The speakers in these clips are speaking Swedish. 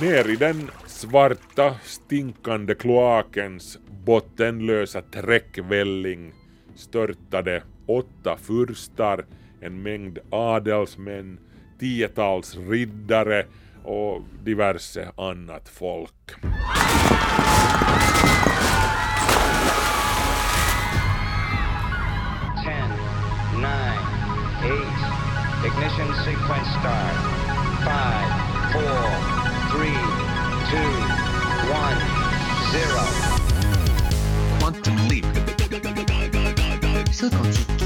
Ner i den svarta, stinkande kloakens bottenlösa träckvälling störtade åtta furstar, en mängd adelsmän, tiotals riddare och diverse annat folk. Ten, nine, eight. Ignition sequence start. Five, four, zero. Quantum leap. Saut quantique.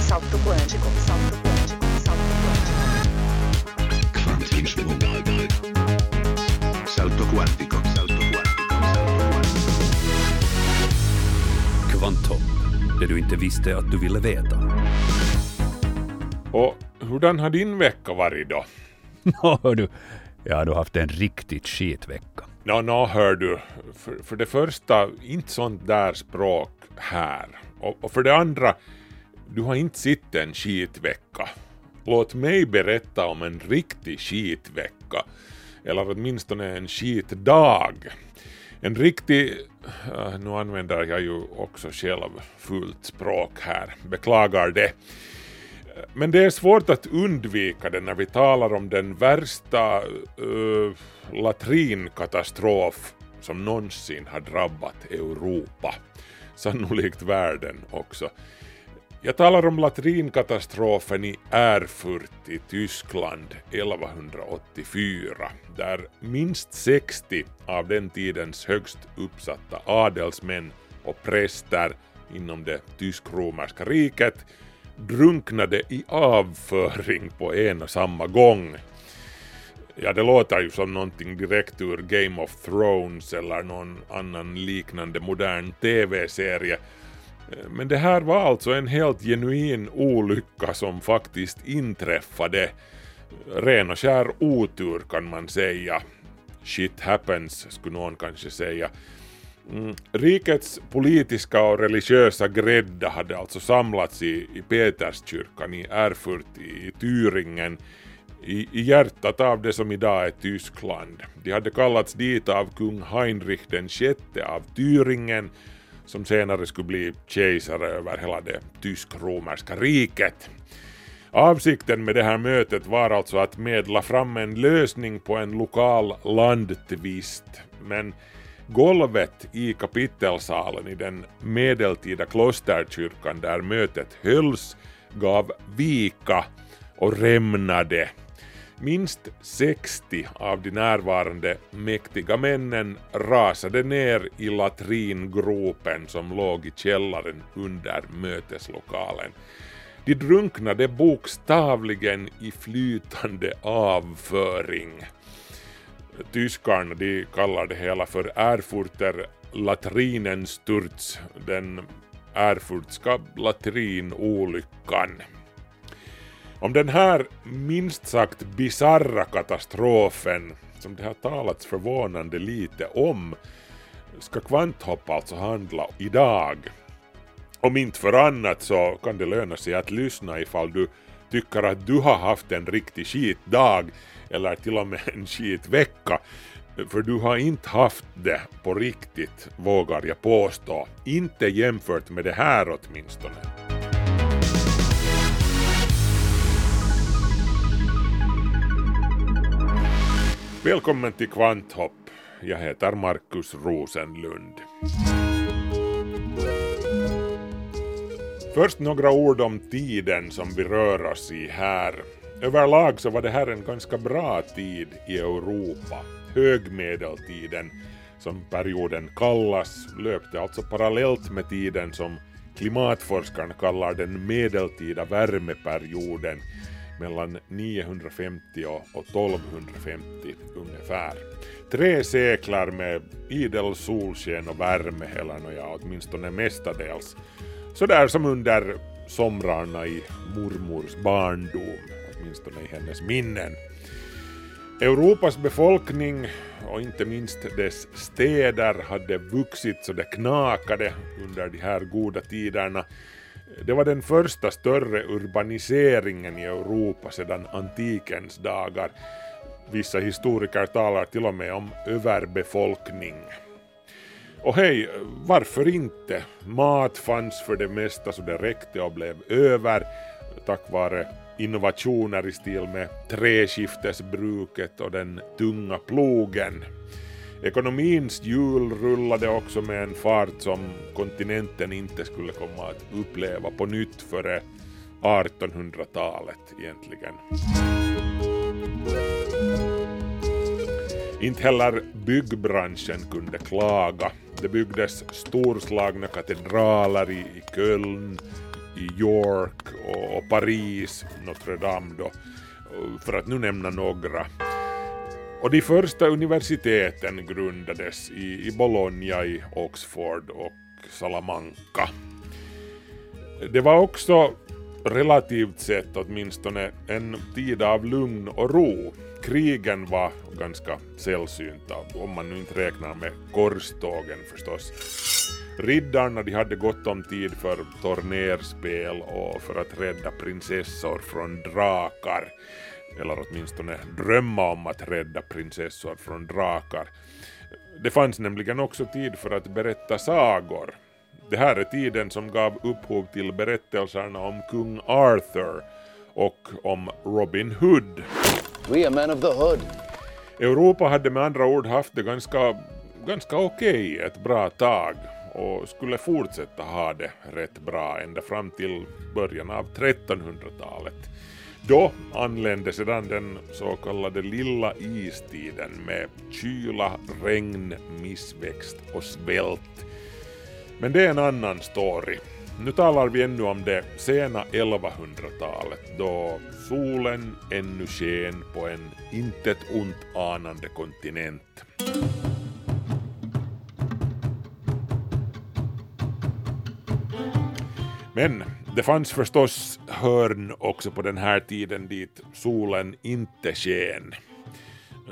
Salto quântico, salto quântico, salto quântico. Quantum Salto quantico. Salto. Salto quantico. Kvanthopp, det du inte visste att du ville veta. Och hurdan har din vecka varit då? Nå, du, jag har haft en riktigt skitvecka. Nå, no, hör du, för, för det första, inte sånt där språk här. Och, och för det andra, du har inte sett en skitvecka. Låt mig berätta om en riktig skitvecka. Eller åtminstone en skitdag. En riktig... Äh, nu använder jag ju också själv fult språk här, beklagar det. Men det är svårt att undvika det när vi talar om den värsta uh, latrinkatastrof som någonsin har drabbat Europa. Sannolikt världen också. Jag talar om latrinkatastrofen i Erfurt i Tyskland 1184 där minst 60 av den tidens högst uppsatta adelsmän och präster inom det tysk-romerska riket drunknade i avföring på en och samma gång. Ja, det låter ju som någonting direkt ur Game of Thrones eller någon annan liknande modern TV-serie. Men det här var alltså en helt genuin olycka som faktiskt inträffade. Ren och skär otur kan man säga. Shit happens skulle någon kanske säga. Mm. Rikets politiska och religiösa grädda hade alltså samlats i, i Peterskyrkan i Erfurt i, i Thüringen i, i hjärtat av det som idag är Tyskland. De hade kallats dit av kung Heinrich den sjätte av Thüringen som senare skulle bli kejsare över hela det tysk-romerska riket. Avsikten med det här mötet var alltså att medla fram en lösning på en lokal landtvist, men golvet i kapitelsalen i den medeltida klosterkyrkan där mötet hölls gav vika och rämnade. Minst 60 av de närvarande mäktiga männen rasade ner i latringropen som låg i källaren under möteslokalen. De drunknade bokstavligen i flytande avföring. Tyskarna de kallar det hela för Erfurter Latrinensturz, den erfurtska latrinolyckan. Om den här minst sagt bizarra katastrofen, som det har talats förvånande lite om, ska Kvanthopp alltså handla idag. Om inte för annat så kan det löna sig att lyssna ifall du tycker att du har haft en riktig skitdag eller till och med en skitvecka. För du har inte haft det på riktigt, vågar jag påstå. Inte jämfört med det här åtminstone. Välkommen till Kvanthopp. Jag heter Markus Rosenlund. Först några ord om tiden som vi rör oss i här. Överlag så var det här en ganska bra tid i Europa. Högmedeltiden, som perioden kallas, löpte alltså parallellt med tiden som klimatforskarna kallar den medeltida värmeperioden mellan 950 och 1250 ungefär. Tre seklar med idel solsken och värme, eller nåja, åtminstone mestadels. Sådär som under somrarna i mormors barndom, åtminstone i hennes minnen. Europas befolkning och inte minst dess städer hade vuxit så det knakade under de här goda tiderna. Det var den första större urbaniseringen i Europa sedan antikens dagar. Vissa historiker talar till och med om överbefolkning. Och hej, varför inte? Mat fanns för det mesta så det räckte och blev över tack vare innovationer i stil med treskiftesbruket och den tunga plogen. Ekonomins hjul rullade också med en fart som kontinenten inte skulle komma att uppleva på nytt före 1800-talet egentligen. Inte heller byggbranschen kunde klaga. Det byggdes storslagna katedraler i Köln, i York och, och Paris, Notre Dame då, för att nu nämna några. Och de första universiteten grundades i, i Bologna, i Oxford och Salamanca. Det var också relativt sett åtminstone en tid av lugn och ro. Krigen var ganska sällsynta, om man nu inte räknar med korstågen förstås. Riddarna de hade gott om tid för tornerspel och för att rädda prinsessor från drakar. Eller åtminstone drömma om att rädda prinsessor från drakar. Det fanns nämligen också tid för att berätta sagor. Det här är tiden som gav upphov till berättelserna om kung Arthur och om Robin Hood. We are men of the hood. Europa hade med andra ord haft det ganska, ganska okej ett bra tag och skulle fortsätta ha det rätt bra ända fram till början av 1300-talet. Då anlände sedan den så kallade lilla istiden med kyla, regn, missväxt och svält. Men det är en annan story. Nu talar vi ännu om det sena 1100-talet då solen ännu sken på en intet ont anande kontinent. Men det fanns förstås hörn också på den här tiden dit solen inte sken.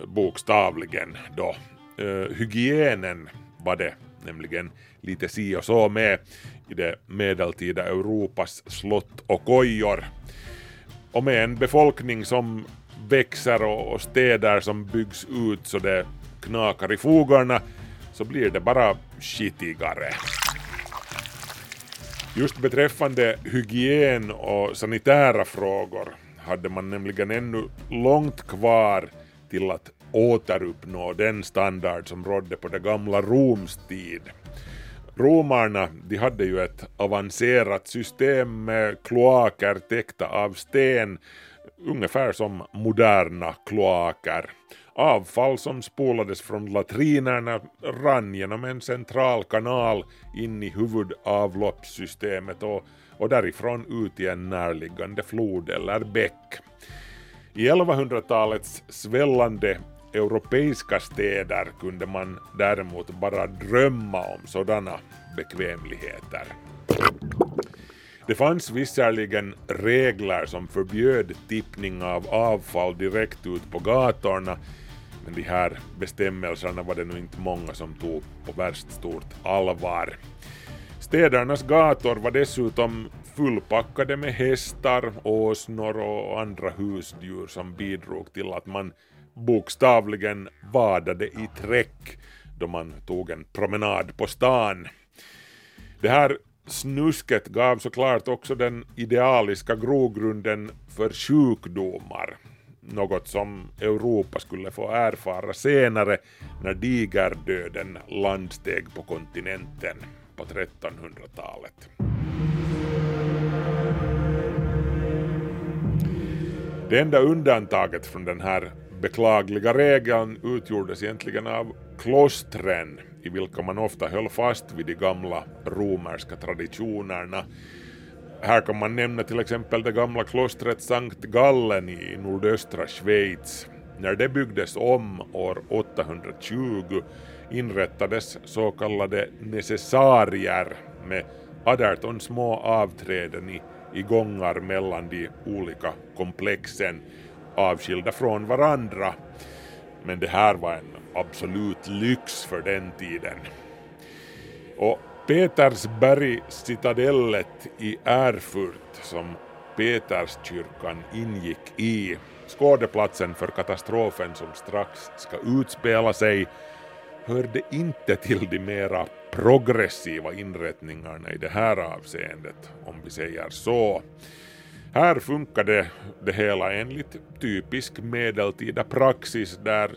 Bokstavligen då. Uh, hygienen var det nämligen lite si och så med i det medeltida Europas slott och kojor. Och med en befolkning som växer och, och städer som byggs ut så det knakar i fogarna så blir det bara skitigare. Just beträffande hygien och sanitära frågor hade man nämligen ännu långt kvar till att återuppnå den standard som rådde på det gamla Roms tid. Romarna de hade ju ett avancerat system med kloaker täckta av sten, ungefär som moderna kloaker. Avfall som spolades från latrinerna rann genom en central kanal in i huvudavloppssystemet och, och därifrån ut i en närliggande flod eller bäck. I 1100-talets svällande europeiska städer kunde man däremot bara drömma om sådana bekvämligheter. Det fanns visserligen regler som förbjöd tippning av avfall direkt ut på gatorna, men de här bestämmelserna var det nog inte många som tog på värst stort allvar. Städernas gator var dessutom fullpackade med hästar, åsnor och andra husdjur som bidrog till att man bokstavligen vadade i träck då man tog en promenad på stan. Det här snusket gav såklart också den idealiska grogrunden för sjukdomar, något som Europa skulle få erfara senare när digerdöden landsteg på kontinenten på 1300-talet. Det enda undantaget från den här beklagliga regeln utgjordes egentligen av klostren i vilka man ofta höll fast vid de gamla romerska traditionerna. Här kan man nämna till exempel det gamla klostret Sankt Gallen i nordöstra Schweiz. När det byggdes om år 820 inrättades så kallade necessarier med 18 små avträden i, i gångar mellan de olika komplexen avskilda från varandra. Men det här var en absolut lyx för den tiden. Och Petersberg citadellet i Erfurt som Peterskyrkan ingick i skådeplatsen för katastrofen som strax ska utspela sig hörde inte till de mera progressiva inrättningarna i det här avseendet, om vi säger så. Här funkade det hela enligt typisk medeltida praxis där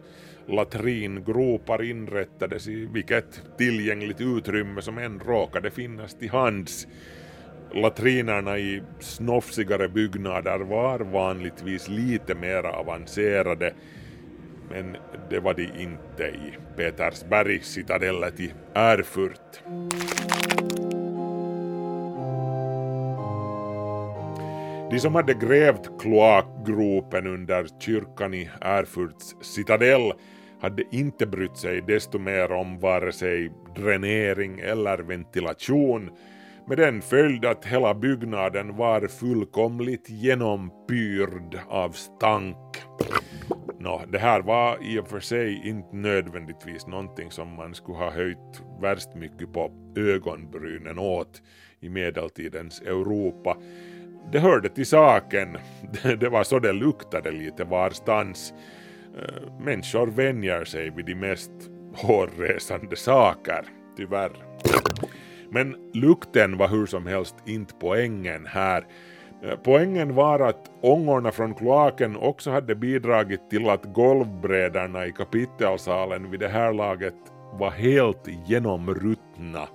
latringropar inrättades i vilket tillgängligt utrymme som än råkade finnas till hands. Latrinerna i snofsigare byggnader var vanligtvis lite mer avancerade men det var de inte i Petersbergs citadellet i Erfurt. De som hade grävt kloakgropen under kyrkan i Erfurts citadell hade inte brytt sig desto mer om vare sig dränering eller ventilation med den följd att hela byggnaden var fullkomligt genompyrd av stank. Nå, det här var i och för sig inte nödvändigtvis någonting som man skulle ha höjt värst mycket på ögonbrynen åt i medeltidens Europa. Det hörde till saken, det var så det luktade lite varstans. Eh, människor vänjer sig vid de mest hårresande saker, tyvärr. Men lukten var hur som helst inte poängen här. Eh, poängen var att ångorna från kloaken också hade bidragit till att golvbrädorna i kapitelsalen vid det här laget var helt genomruttna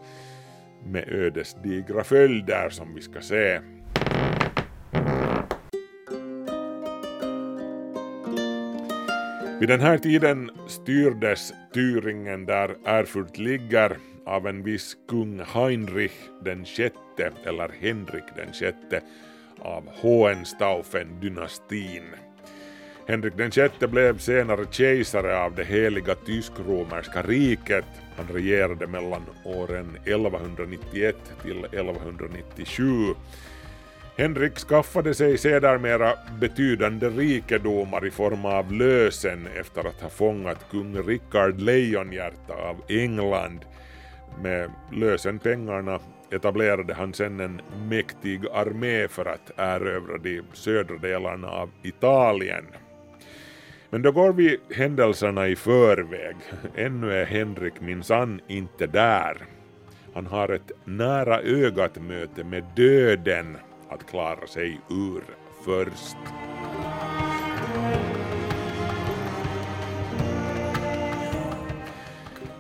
med ödesdigra följder som vi ska se. Vid den här tiden styrdes Thüringen där Erfurt ligger av en viss kung Heinrich den sjätte eller Henrik den sjätte av Hohenstaufen-dynastin. Henrik den sjätte blev senare kejsare av det heliga tysk-romerska riket. Han regerade mellan åren 1191 till 1197. Henrik skaffade sig sedermera betydande rikedomar i form av lösen efter att ha fångat kung Rickard Lejonhjärta av England. Med lösenpengarna etablerade han sedan en mäktig armé för att erövra de södra delarna av Italien. Men då går vi händelserna i förväg. Ännu är Henrik minsann inte där. Han har ett nära ögat möte med döden att klara sig ur först.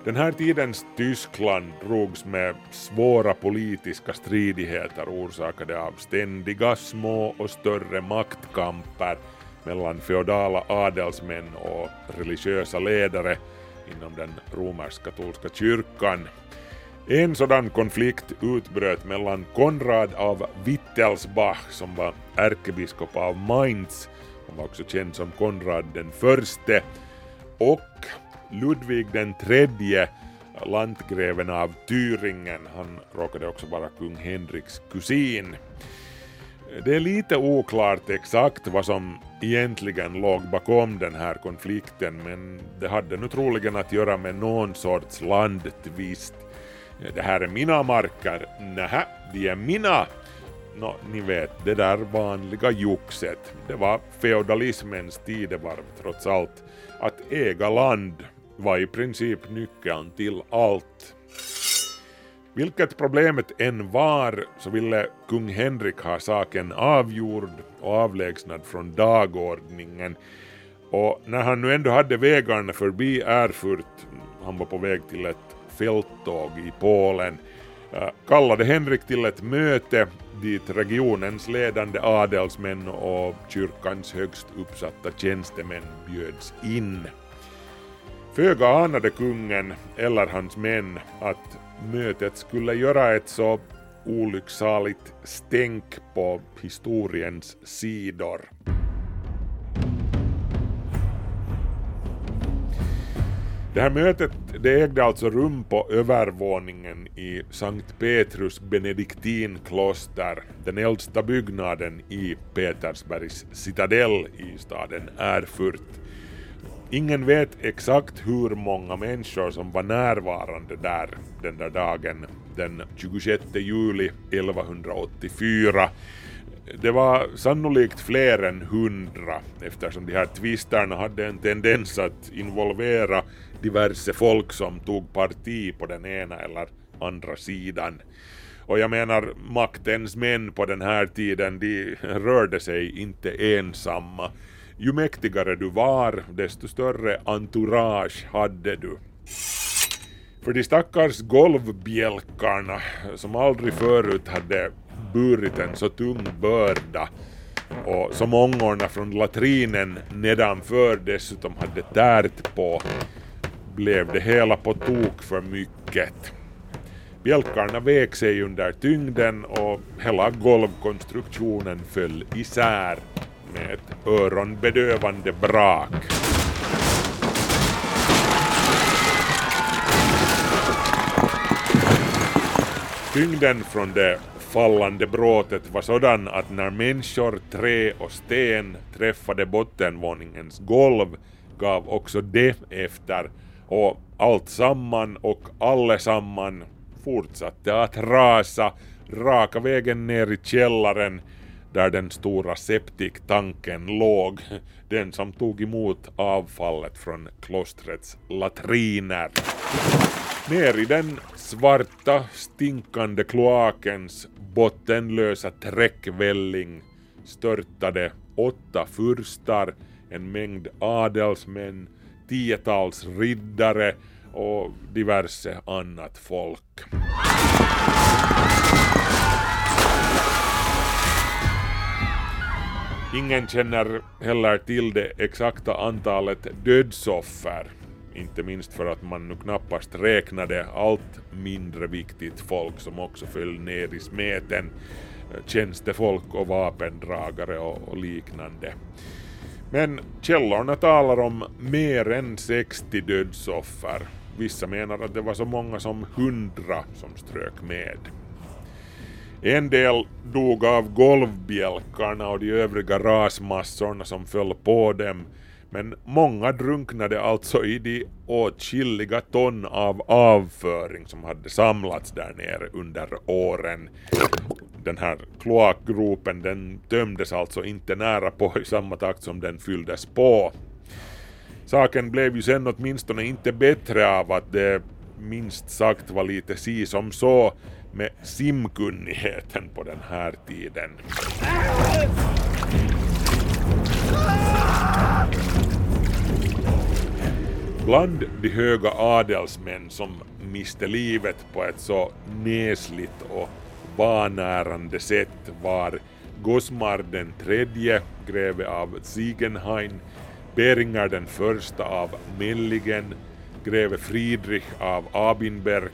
Den här tidens Tyskland drogs med svåra politiska stridigheter orsakade av ständiga små och större maktkamper mellan feodala adelsmän och religiösa ledare inom den romersk-katolska kyrkan. En sådan konflikt utbröt mellan Konrad av Wittelsbach som var ärkebiskop av Mainz, han var också känd som Konrad den förste, och Ludvig den tredje, lantgreven av Thüringen, han råkade också vara kung Henriks kusin. Det är lite oklart exakt vad som egentligen låg bakom den här konflikten men det hade nu troligen att göra med någon sorts landtvist. Det här är mina marker, nähä, de är mina. Nå, ni vet, det där vanliga joxet. Det var feodalismens tidevarv trots allt. Att äga land var i princip nyckeln till allt. Vilket problemet än var så ville kung Henrik ha saken avgjord och avlägsnad från dagordningen. Och när han nu ändå hade vägarna förbi Erfurt, han var på väg till ett fälttåg i Polen, äh, kallade Henrik till ett möte dit regionens ledande adelsmän och kyrkans högst uppsatta tjänstemän bjöds in. Föga anade kungen eller hans män att mötet skulle göra ett så olycksaligt stänk på historiens sidor. Det här mötet det ägde alltså rum på övervåningen i Sankt Petrus benediktinkloster, den äldsta byggnaden i Petersbergs citadell i staden Erfurt. Ingen vet exakt hur många människor som var närvarande där den där dagen, den 26 juli 1184. Det var sannolikt fler än hundra eftersom de här tvisterna hade en tendens att involvera diverse folk som tog parti på den ena eller andra sidan. Och jag menar, maktens män på den här tiden, de rörde sig inte ensamma. Ju mäktigare du var, desto större entourage hade du. För de stackars golvbjälkarna som aldrig förut hade burit en så tung börda och som ångorna från latrinen nedanför dessutom hade tärt på blev det hela på tok för mycket. Bjälkarna vek sig under tyngden och hela golvkonstruktionen föll isär med ett öronbedövande brak. Tyngden från det fallande bråtet var sådan att när människor, trä och sten träffade bottenvåningens golv gav också det efter och allt samman och allesamman fortsatte att rasa raka vägen ner i källaren där den stora septiktanken låg, den som tog emot avfallet från klostrets latriner. Ner i den svarta stinkande kloakens bottenlösa träckvälling störtade åtta furstar, en mängd adelsmän, tiotals riddare och diverse annat folk. Ingen känner heller till det exakta antalet dödsoffer, inte minst för att man nu knappast räknade allt mindre viktigt folk som också föll ner i smeten, tjänstefolk och vapendragare och, liknande. Men källorna talar om mer än 60 dödsoffer. Vissa menar att det var så många som 100 som strök med. En del dog av golvbjälkarna och de övriga rasmassorna som föll på dem, men många drunknade alltså i de åtskilliga ton av avföring som hade samlats där nere under åren. Den här kloakgropen den tömdes alltså inte nära på i samma takt som den fylldes på. Saken blev ju sen åtminstone inte bättre av att det minst sagt var lite si som så med simkunnigheten på den här tiden. Bland de höga adelsmän som miste livet på ett så nesligt och vanärande sätt var Gosmar den tredje, greve av Ziegenhain, Beringer den första av Melligen, greve Friedrich av Abinberg,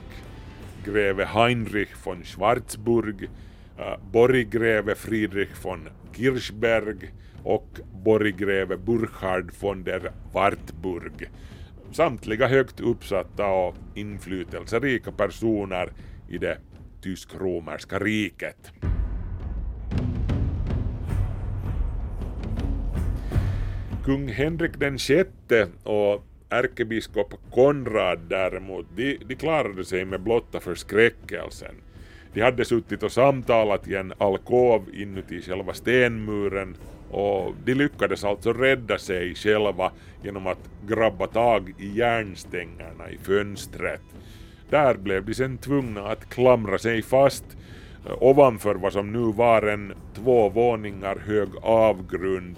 greve Heinrich von Schwarzburg, eh, borggreve Friedrich von Kirchberg och borggreve Burchard von der Wartburg. Samtliga högt uppsatta och inflytelserika personer i det tysk-romerska riket. Kung Henrik den sjätte och ärkebiskop Konrad däremot, de, de klarade sig med blotta förskräckelsen. De hade suttit och samtalat i en alkov inuti själva stenmuren och de lyckades alltså rädda sig själva genom att grabba tag i järnstängerna i fönstret. Där blev de sen tvungna att klamra sig fast eh, ovanför vad som nu var en två våningar hög avgrund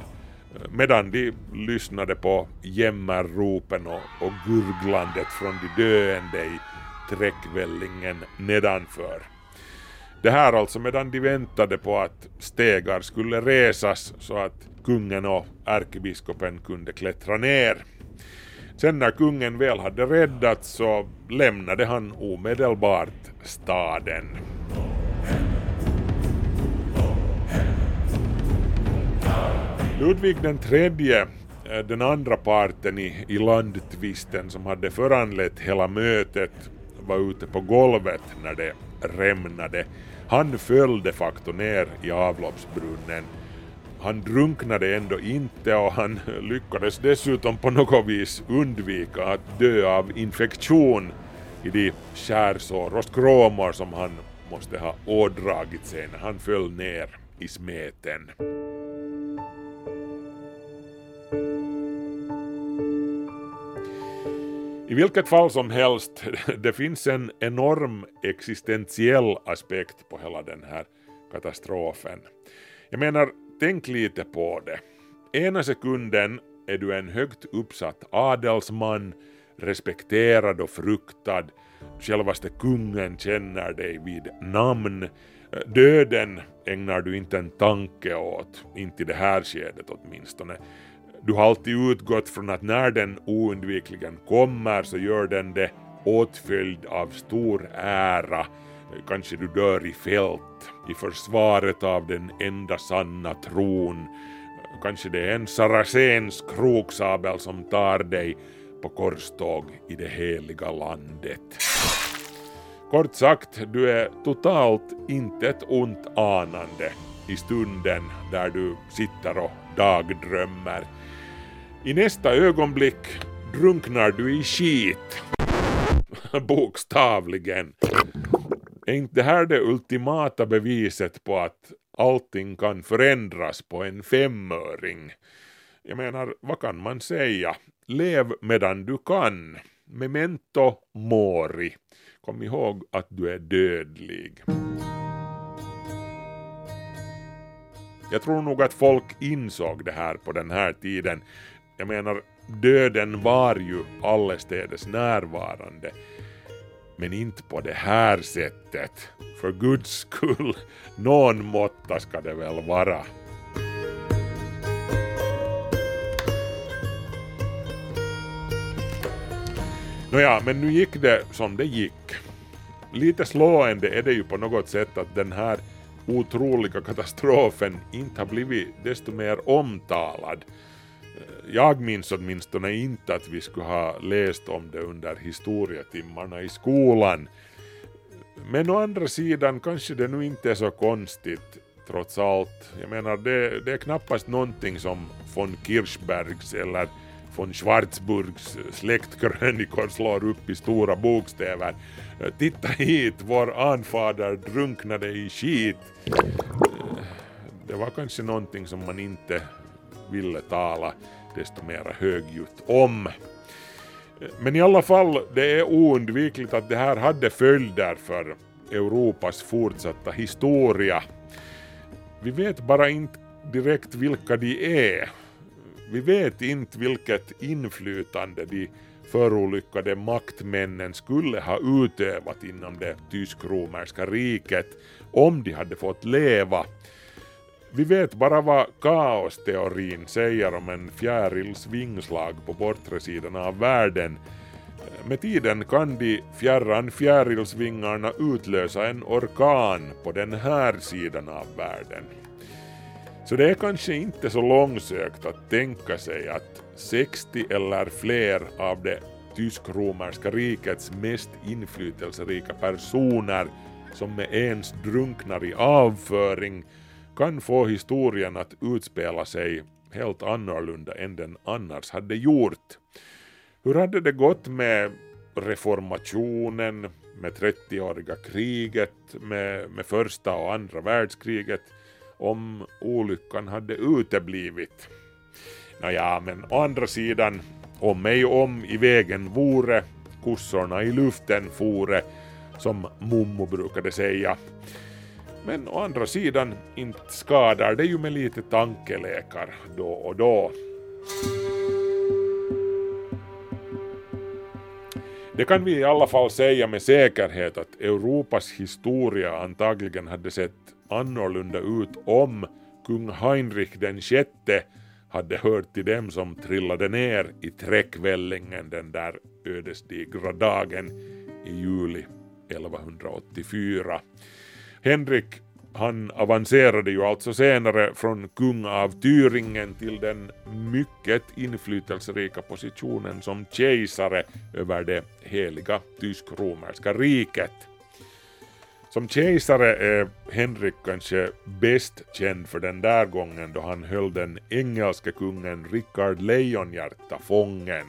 eh, medan de lyssnade på jämmerropen och, och gurglandet från de döende i träckvällingen nedanför. Det här alltså medan de väntade på att stegar skulle resas så att kungen och ärkebiskopen kunde klättra ner. Sen när kungen väl hade räddats så lämnade han omedelbart staden. Ludvig den tredje, eh, den andra parten i, i landtvisten som hade föranlett hela mötet, var ute på golvet när det rämnade. Han föll de facto ner i avloppsbrunnen. Han drunknade ändå inte och han lyckades dessutom på något vis undvika att dö av infektion i de skärsår och skråmor som han måste ha ådragit sig när han föll ner i smeten. I vilket fall som helst, det finns en enorm existentiell aspekt på hela den här katastrofen. Jag menar, tänk lite på det. Ena sekunden är du en högt uppsatt adelsman, respekterad och fruktad. Självaste kungen känner dig vid namn. Döden ägnar du inte en tanke åt, inte i det här skedet åtminstone. Du har alltid utgått från att när den oundvikligen kommer så gör den det åtföljd av stor ära. Kanske du dör i fält, i försvaret av den enda sanna tron. Kanske det är en saracens kroksabel som tar dig på korståg i det heliga landet. Kort sagt, du är totalt inte ett ont anande i stunden där du sitter och dagdrömmar. I nästa ögonblick drunknar du i skit. Bokstavligen. Är inte det här det ultimata beviset på att allting kan förändras på en femöring? Jag menar, vad kan man säga? Lev medan du kan. Memento mori. Kom ihåg att du är dödlig. Jag tror nog att folk insåg det här på den här tiden. Jag menar, döden var ju allestädes närvarande. Men inte på det här sättet. För guds skull, någon måtta ska det väl vara. Nåja, men nu gick det som det gick. Lite slående är det ju på något sätt att den här otroliga katastrofen inte har blivit desto mer omtalad. Jag minns åtminstone inte att vi skulle ha läst om det under historietimmarna i skolan. Men å andra sidan kanske det nu inte är så konstigt trots allt. Jag menar det, det är knappast någonting som von Kirchbergs eller von Schwarzburgs eh, släktkrönikor slår upp i stora bokstäver. Eh, titta hit, vår anfader drunknade i skit. Eh, det var kanske någonting som man inte ville tala desto mer högljutt om. Men i alla fall, det är oundvikligt att det här hade följder för Europas fortsatta historia. Vi vet bara inte direkt vilka de är. Vi vet inte vilket inflytande de förolyckade maktmännen skulle ha utövat inom det tysk-romerska riket om de hade fått leva. Vi vet bara vad kaosteorin säger om en fjärils vingslag på bortre sidan av världen. Med tiden kan de fjärran fjärilsvingarna utlösa en orkan på den här sidan av världen. Så det är kanske inte så långsökt att tänka sig att 60 eller fler av det tysk-romerska rikets mest inflytelserika personer som med ens drunknar i avföring kan få historien att utspela sig helt annorlunda än den annars hade gjort. Hur hade det gått med reformationen, med 30-åriga kriget, med, med första och andra världskriget om olyckan hade uteblivit? Nåja, men å andra sidan, om mig om i vägen vore, kossorna i luften fore, som Mommo brukade säga. Men å andra sidan, inte skadar det ju med lite tankelekar då och då. Det kan vi i alla fall säga med säkerhet att Europas historia antagligen hade sett annorlunda ut om kung Heinrich den sjätte hade hört till dem som trillade ner i träckvällingen den där ödesdigra dagen i juli 1184. Henrik han avancerade ju alltså senare från kung av Thüringen till den mycket inflytelserika positionen som kejsare över det heliga tysk-romerska riket. Som kejsare är Henrik kanske bäst känd för den där gången då han höll den engelske kungen Rickard Lejonhjärta fången.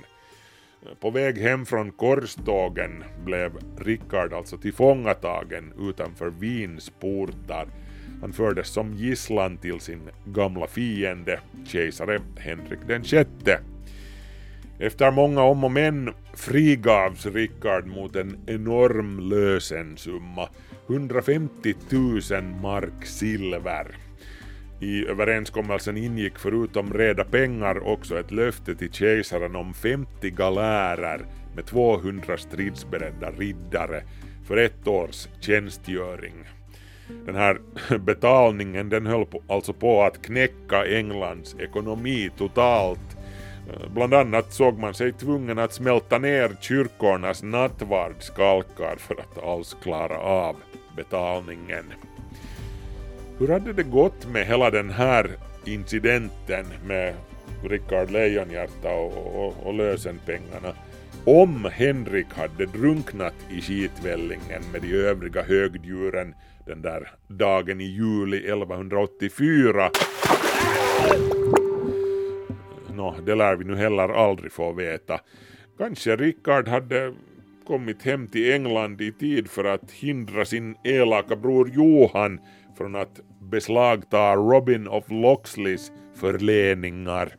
På väg hem från korstågen blev Rickard alltså tillfångatagen utanför Wiens portar Han fördes som gisslan till sin gamla fiende, kejsare Henrik den sjätte. Efter många om och men frigavs Rickard mot en enorm lösensumma, 150 000 mark silver. I överenskommelsen ingick förutom reda pengar också ett löfte till kejsaren om 50 galärer med 200 stridsberedda riddare för ett års tjänstgöring. Den här betalningen den höll på, alltså på att knäcka Englands ekonomi totalt. Eh, bland annat såg man sig tvungen att smälta ner kyrkornas nattvardsskalkar för att alls klara av betalningen. Hur hade det gått med hela den här incidenten med Rickard Lejonhjärta och, och, och lösenpengarna om Henrik hade drunknat i skitvällingen med de övriga högdjuren den där dagen i juli 1184? Nå, det lär vi nu heller aldrig få veta. Kanske Rickard hade kommit hem till England i tid för att hindra sin elaka bror Johan från att beslagta Robin of Loxleys förläningar.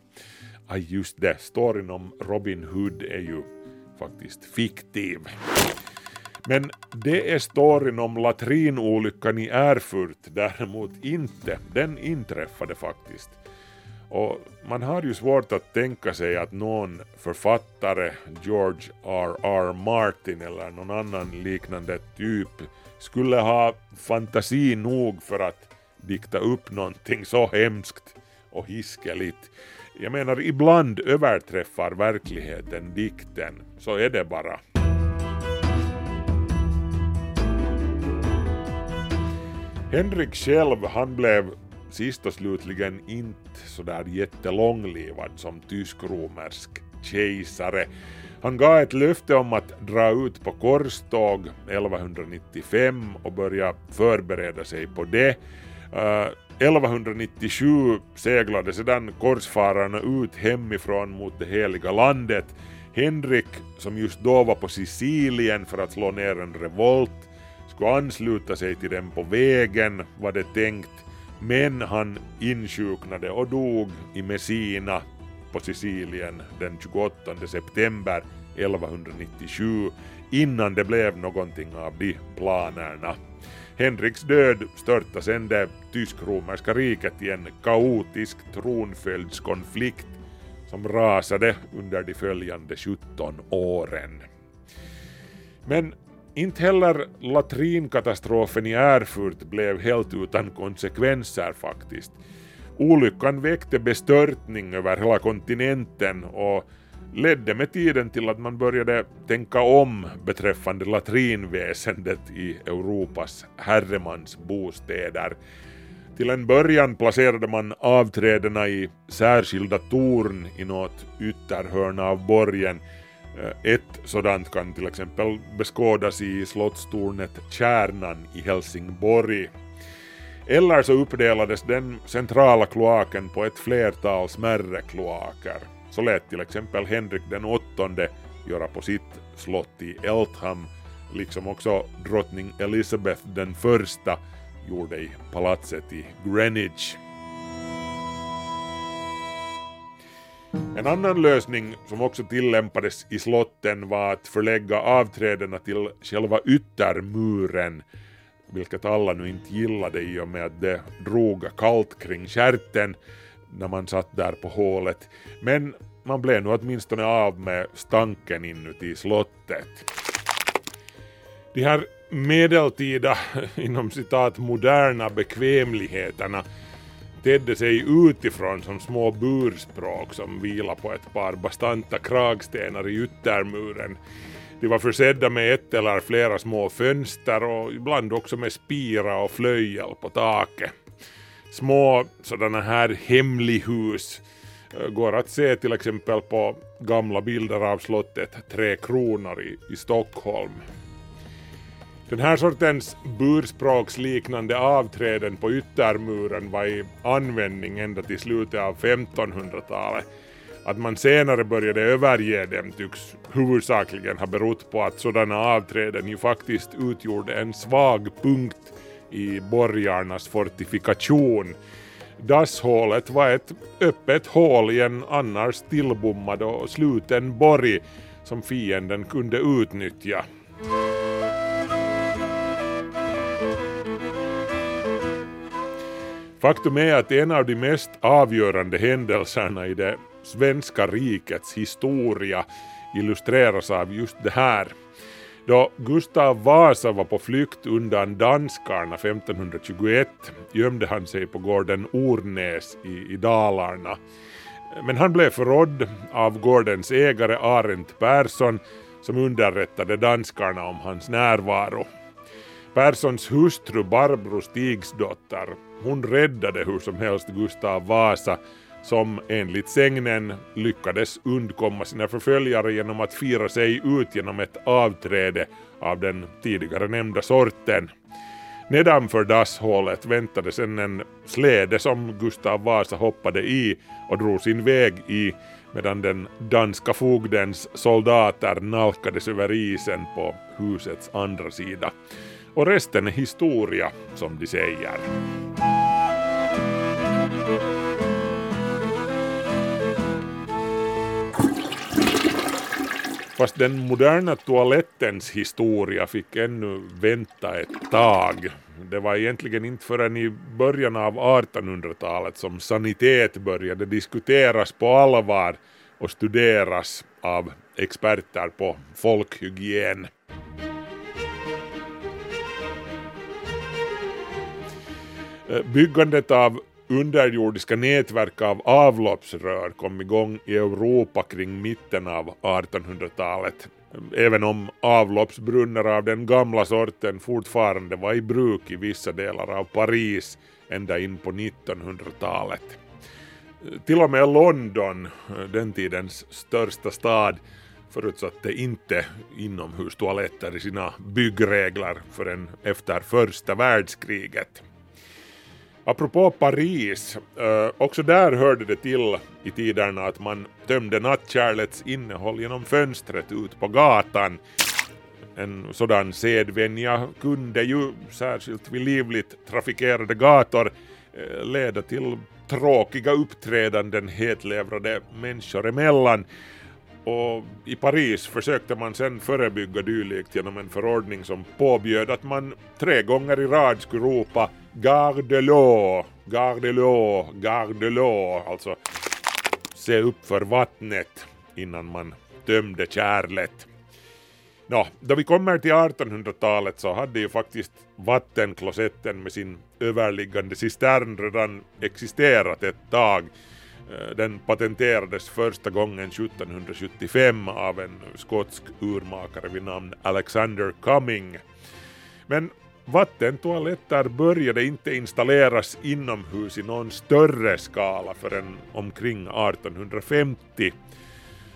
Aj, just det, storyn om Robin Hood är ju faktiskt fiktiv. Men det är storyn om latrinolyckan i Erfurt däremot inte. Den inträffade faktiskt. Och man har ju svårt att tänka sig att någon författare, George R.R. Martin eller någon annan liknande typ, skulle ha fantasi nog för att dikta upp någonting så hemskt och hiskeligt. Jag menar, ibland överträffar verkligheten dikten. Så är det bara. Henrik själv, han blev sist och slutligen inte sådär jättelånglivad som tysk-romersk kejsare. Han gav ett löfte om att dra ut på korståg 1195 och börja förbereda sig på det. Eh, uh, 1197 seglade sedan korsfararna ut hemifrån mot det heliga landet. Henrik, som just då var på Sicilien för att slå ner en revolt, skulle ansluta sig till den på vägen, var det tänkt, men han insjuknade och dog i Messina på Sicilien den 28 september 1197 innan det blev någonting av de planerna. Henriks död störtade sedan det tysk-romerska riket i en kaotisk tronföljdskonflikt som rasade under de följande 17 åren. Men inte heller latrinkatastrofen i Erfurt blev helt utan konsekvenser faktiskt. Olyckan väckte bestörtning över hela kontinenten och ledde med tiden till att man började tänka om beträffande latrinväsendet i Europas herremansbostäder. Till en början placerade man avträdena i särskilda torn i något ytterhörna av borgen. Eh, ett sådant kan till exempel beskådas i slottstornet Kärnan i Helsingborg. Eller så uppdelades den centrala kloaken på ett flertal smärre kloaker. Så lät till exempel Henrik den åttonde göra på sitt slott i Eltham, liksom också drottning Elizabeth den första gjorde i palatset i Greenwich. En annan lösning som också tillämpades i slotten var att förlägga avträdena till själva yttermuren, vilket alla nu inte gillade i och med att det drog kallt kring kärten när man satt där på hålet. Men man blev nu åtminstone av med stanken inuti slottet. De här medeltida, inom citat, moderna bekvämligheterna tedde sig utifrån som små burspråk som vilade på ett par bastanta kragstenar i yttermuren. De var försedda med ett eller flera små fönster och ibland också med spira och flöjel på taket. Små sådana här hemlighus eh, går att se till exempel på gamla bilder av slottet Tre Kronor i, i Stockholm. Den här sortens burspråksliknande avträden på yttermuren var i användning ända till slutet av 1500-talet. Att man senare började överge dem tycks huvudsakligen ha berott på att sådana avträden ju faktiskt utgjorde en svag punkt i borgarnas fortifikation. Dasshålet var ett öppet hål i en annars tillbommad och sluten borg som fienden kunde utnyttja. Faktum är att en av de mest avgörande händelserna i det svenska rikets historia illustreras av just det här. Då Gustav Vasa var på flykt undan danskarna 1521 gömde han sig på gården Ornäs i, i Dalarna. Men han blev förrådd av gårdens ägare Arent Persson som underrättade danskarna om hans närvaro. Perssons hustru Barbro Stigsdotter, hon räddade hur som helst Gustav Vasa som enligt sägnen lyckades undkomma sina förföljare genom att fira sig ut genom ett avträde av den tidigare nämnda sorten. Nedanför dasshålet väntade sedan en släde som Gustav Vasa hoppade i och drog sin väg i medan den danska fogdens soldater nalkades över isen på husets andra sida. Och resten är historia, som de säger. Fast den moderna toalettens historia fick ännu vänta ett tag. Det var egentligen inte förrän i början av 1800-talet som sanitet började diskuteras på allvar och studeras av experter på folkhygien. Eh, byggandet av underjordiska nätverk av avloppsrör kom igång i Europa kring mitten av 1800-talet. Även om avloppsbrunnar av den gamla sorten fortfarande var i bruk i vissa delar av Paris ända in på 1900-talet. Till och med London, den tidens största stad, förutsatte inte inomhustoaletter i sina byggregler förrän efter första världskriget. Apropå Paris, eh, också där hörde det till i tiderna att man tömde nattkärlets innehåll genom fönstret ut på gatan. En sådan sedvänja kunde ju, särskilt vid livligt trafikerade gator, eh, leda till tråkiga uppträdanden hetlevrade människor emellan och i Paris försökte man sen förebygga dylikt genom en förordning som påbjöd att man tre gånger i rad skulle ropa Gardelå, gardelå, gardelå. Alltså se upp för vattnet innan man tömde kärlet. Nå, då vi kommer till 1800-talet så hade ju faktiskt vattenklosetten med sin överliggande cistern redan existerat ett tag eh, den patenterades första gången 1775 av en skotsk urmakare vid namn Alexander Cumming. Men vattentoaletter började inte installeras inomhus i någon större skala förrän omkring 1850.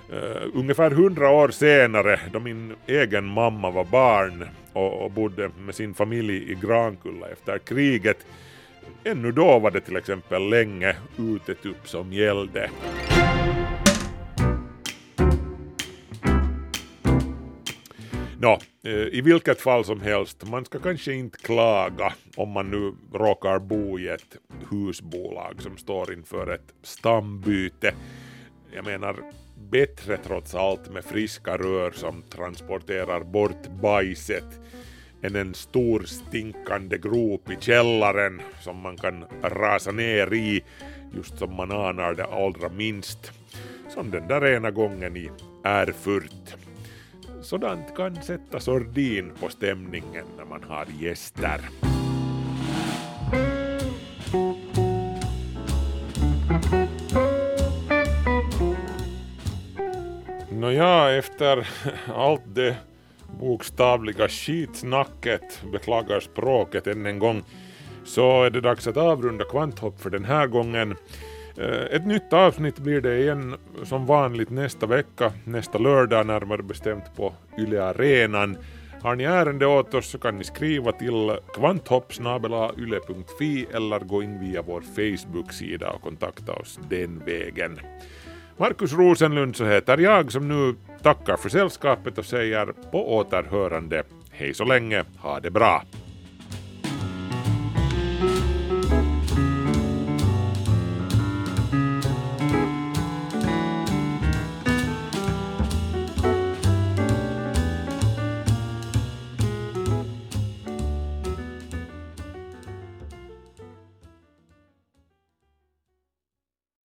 Uh, eh, ungefär hundra år senare, då min egen mamma var barn och, och bodde med sin familj i Grankulla efter kriget, Ännu då var det till exempel länge utetupp som gällde. Nå, eh, i vilket fall som helst, man ska kanske inte klaga om man nu råkar bo i ett husbolag som står inför ett stambyte. Jag menar, bättre trots allt med friska rör som transporterar bort bajset än en stor stinkande grop i källaren som man kan rasa ner i just som man anar det allra minst. Som den där ena gången i Erfurt. Sådant kan sätta sordin på stämningen när man har gäster. Nåja, efter allt det bokstavliga skitsnacket, beklagar språket än en gång, så är det dags att avrunda Kvanthopp för den här gången. Eh, ett nytt avsnitt blir det igen som vanligt nästa vecka, nästa lördag närmare bestämt på Yle Arenan. Har ni ärende åt oss så kan ni skriva till kvanthopp.yle.fi eller gå in via vår Facebook-sida och kontakta oss den vägen. Markus Rosenlund så heter jag som nu tackar för sällskapet och säger på återhörande hej så länge, ha det bra.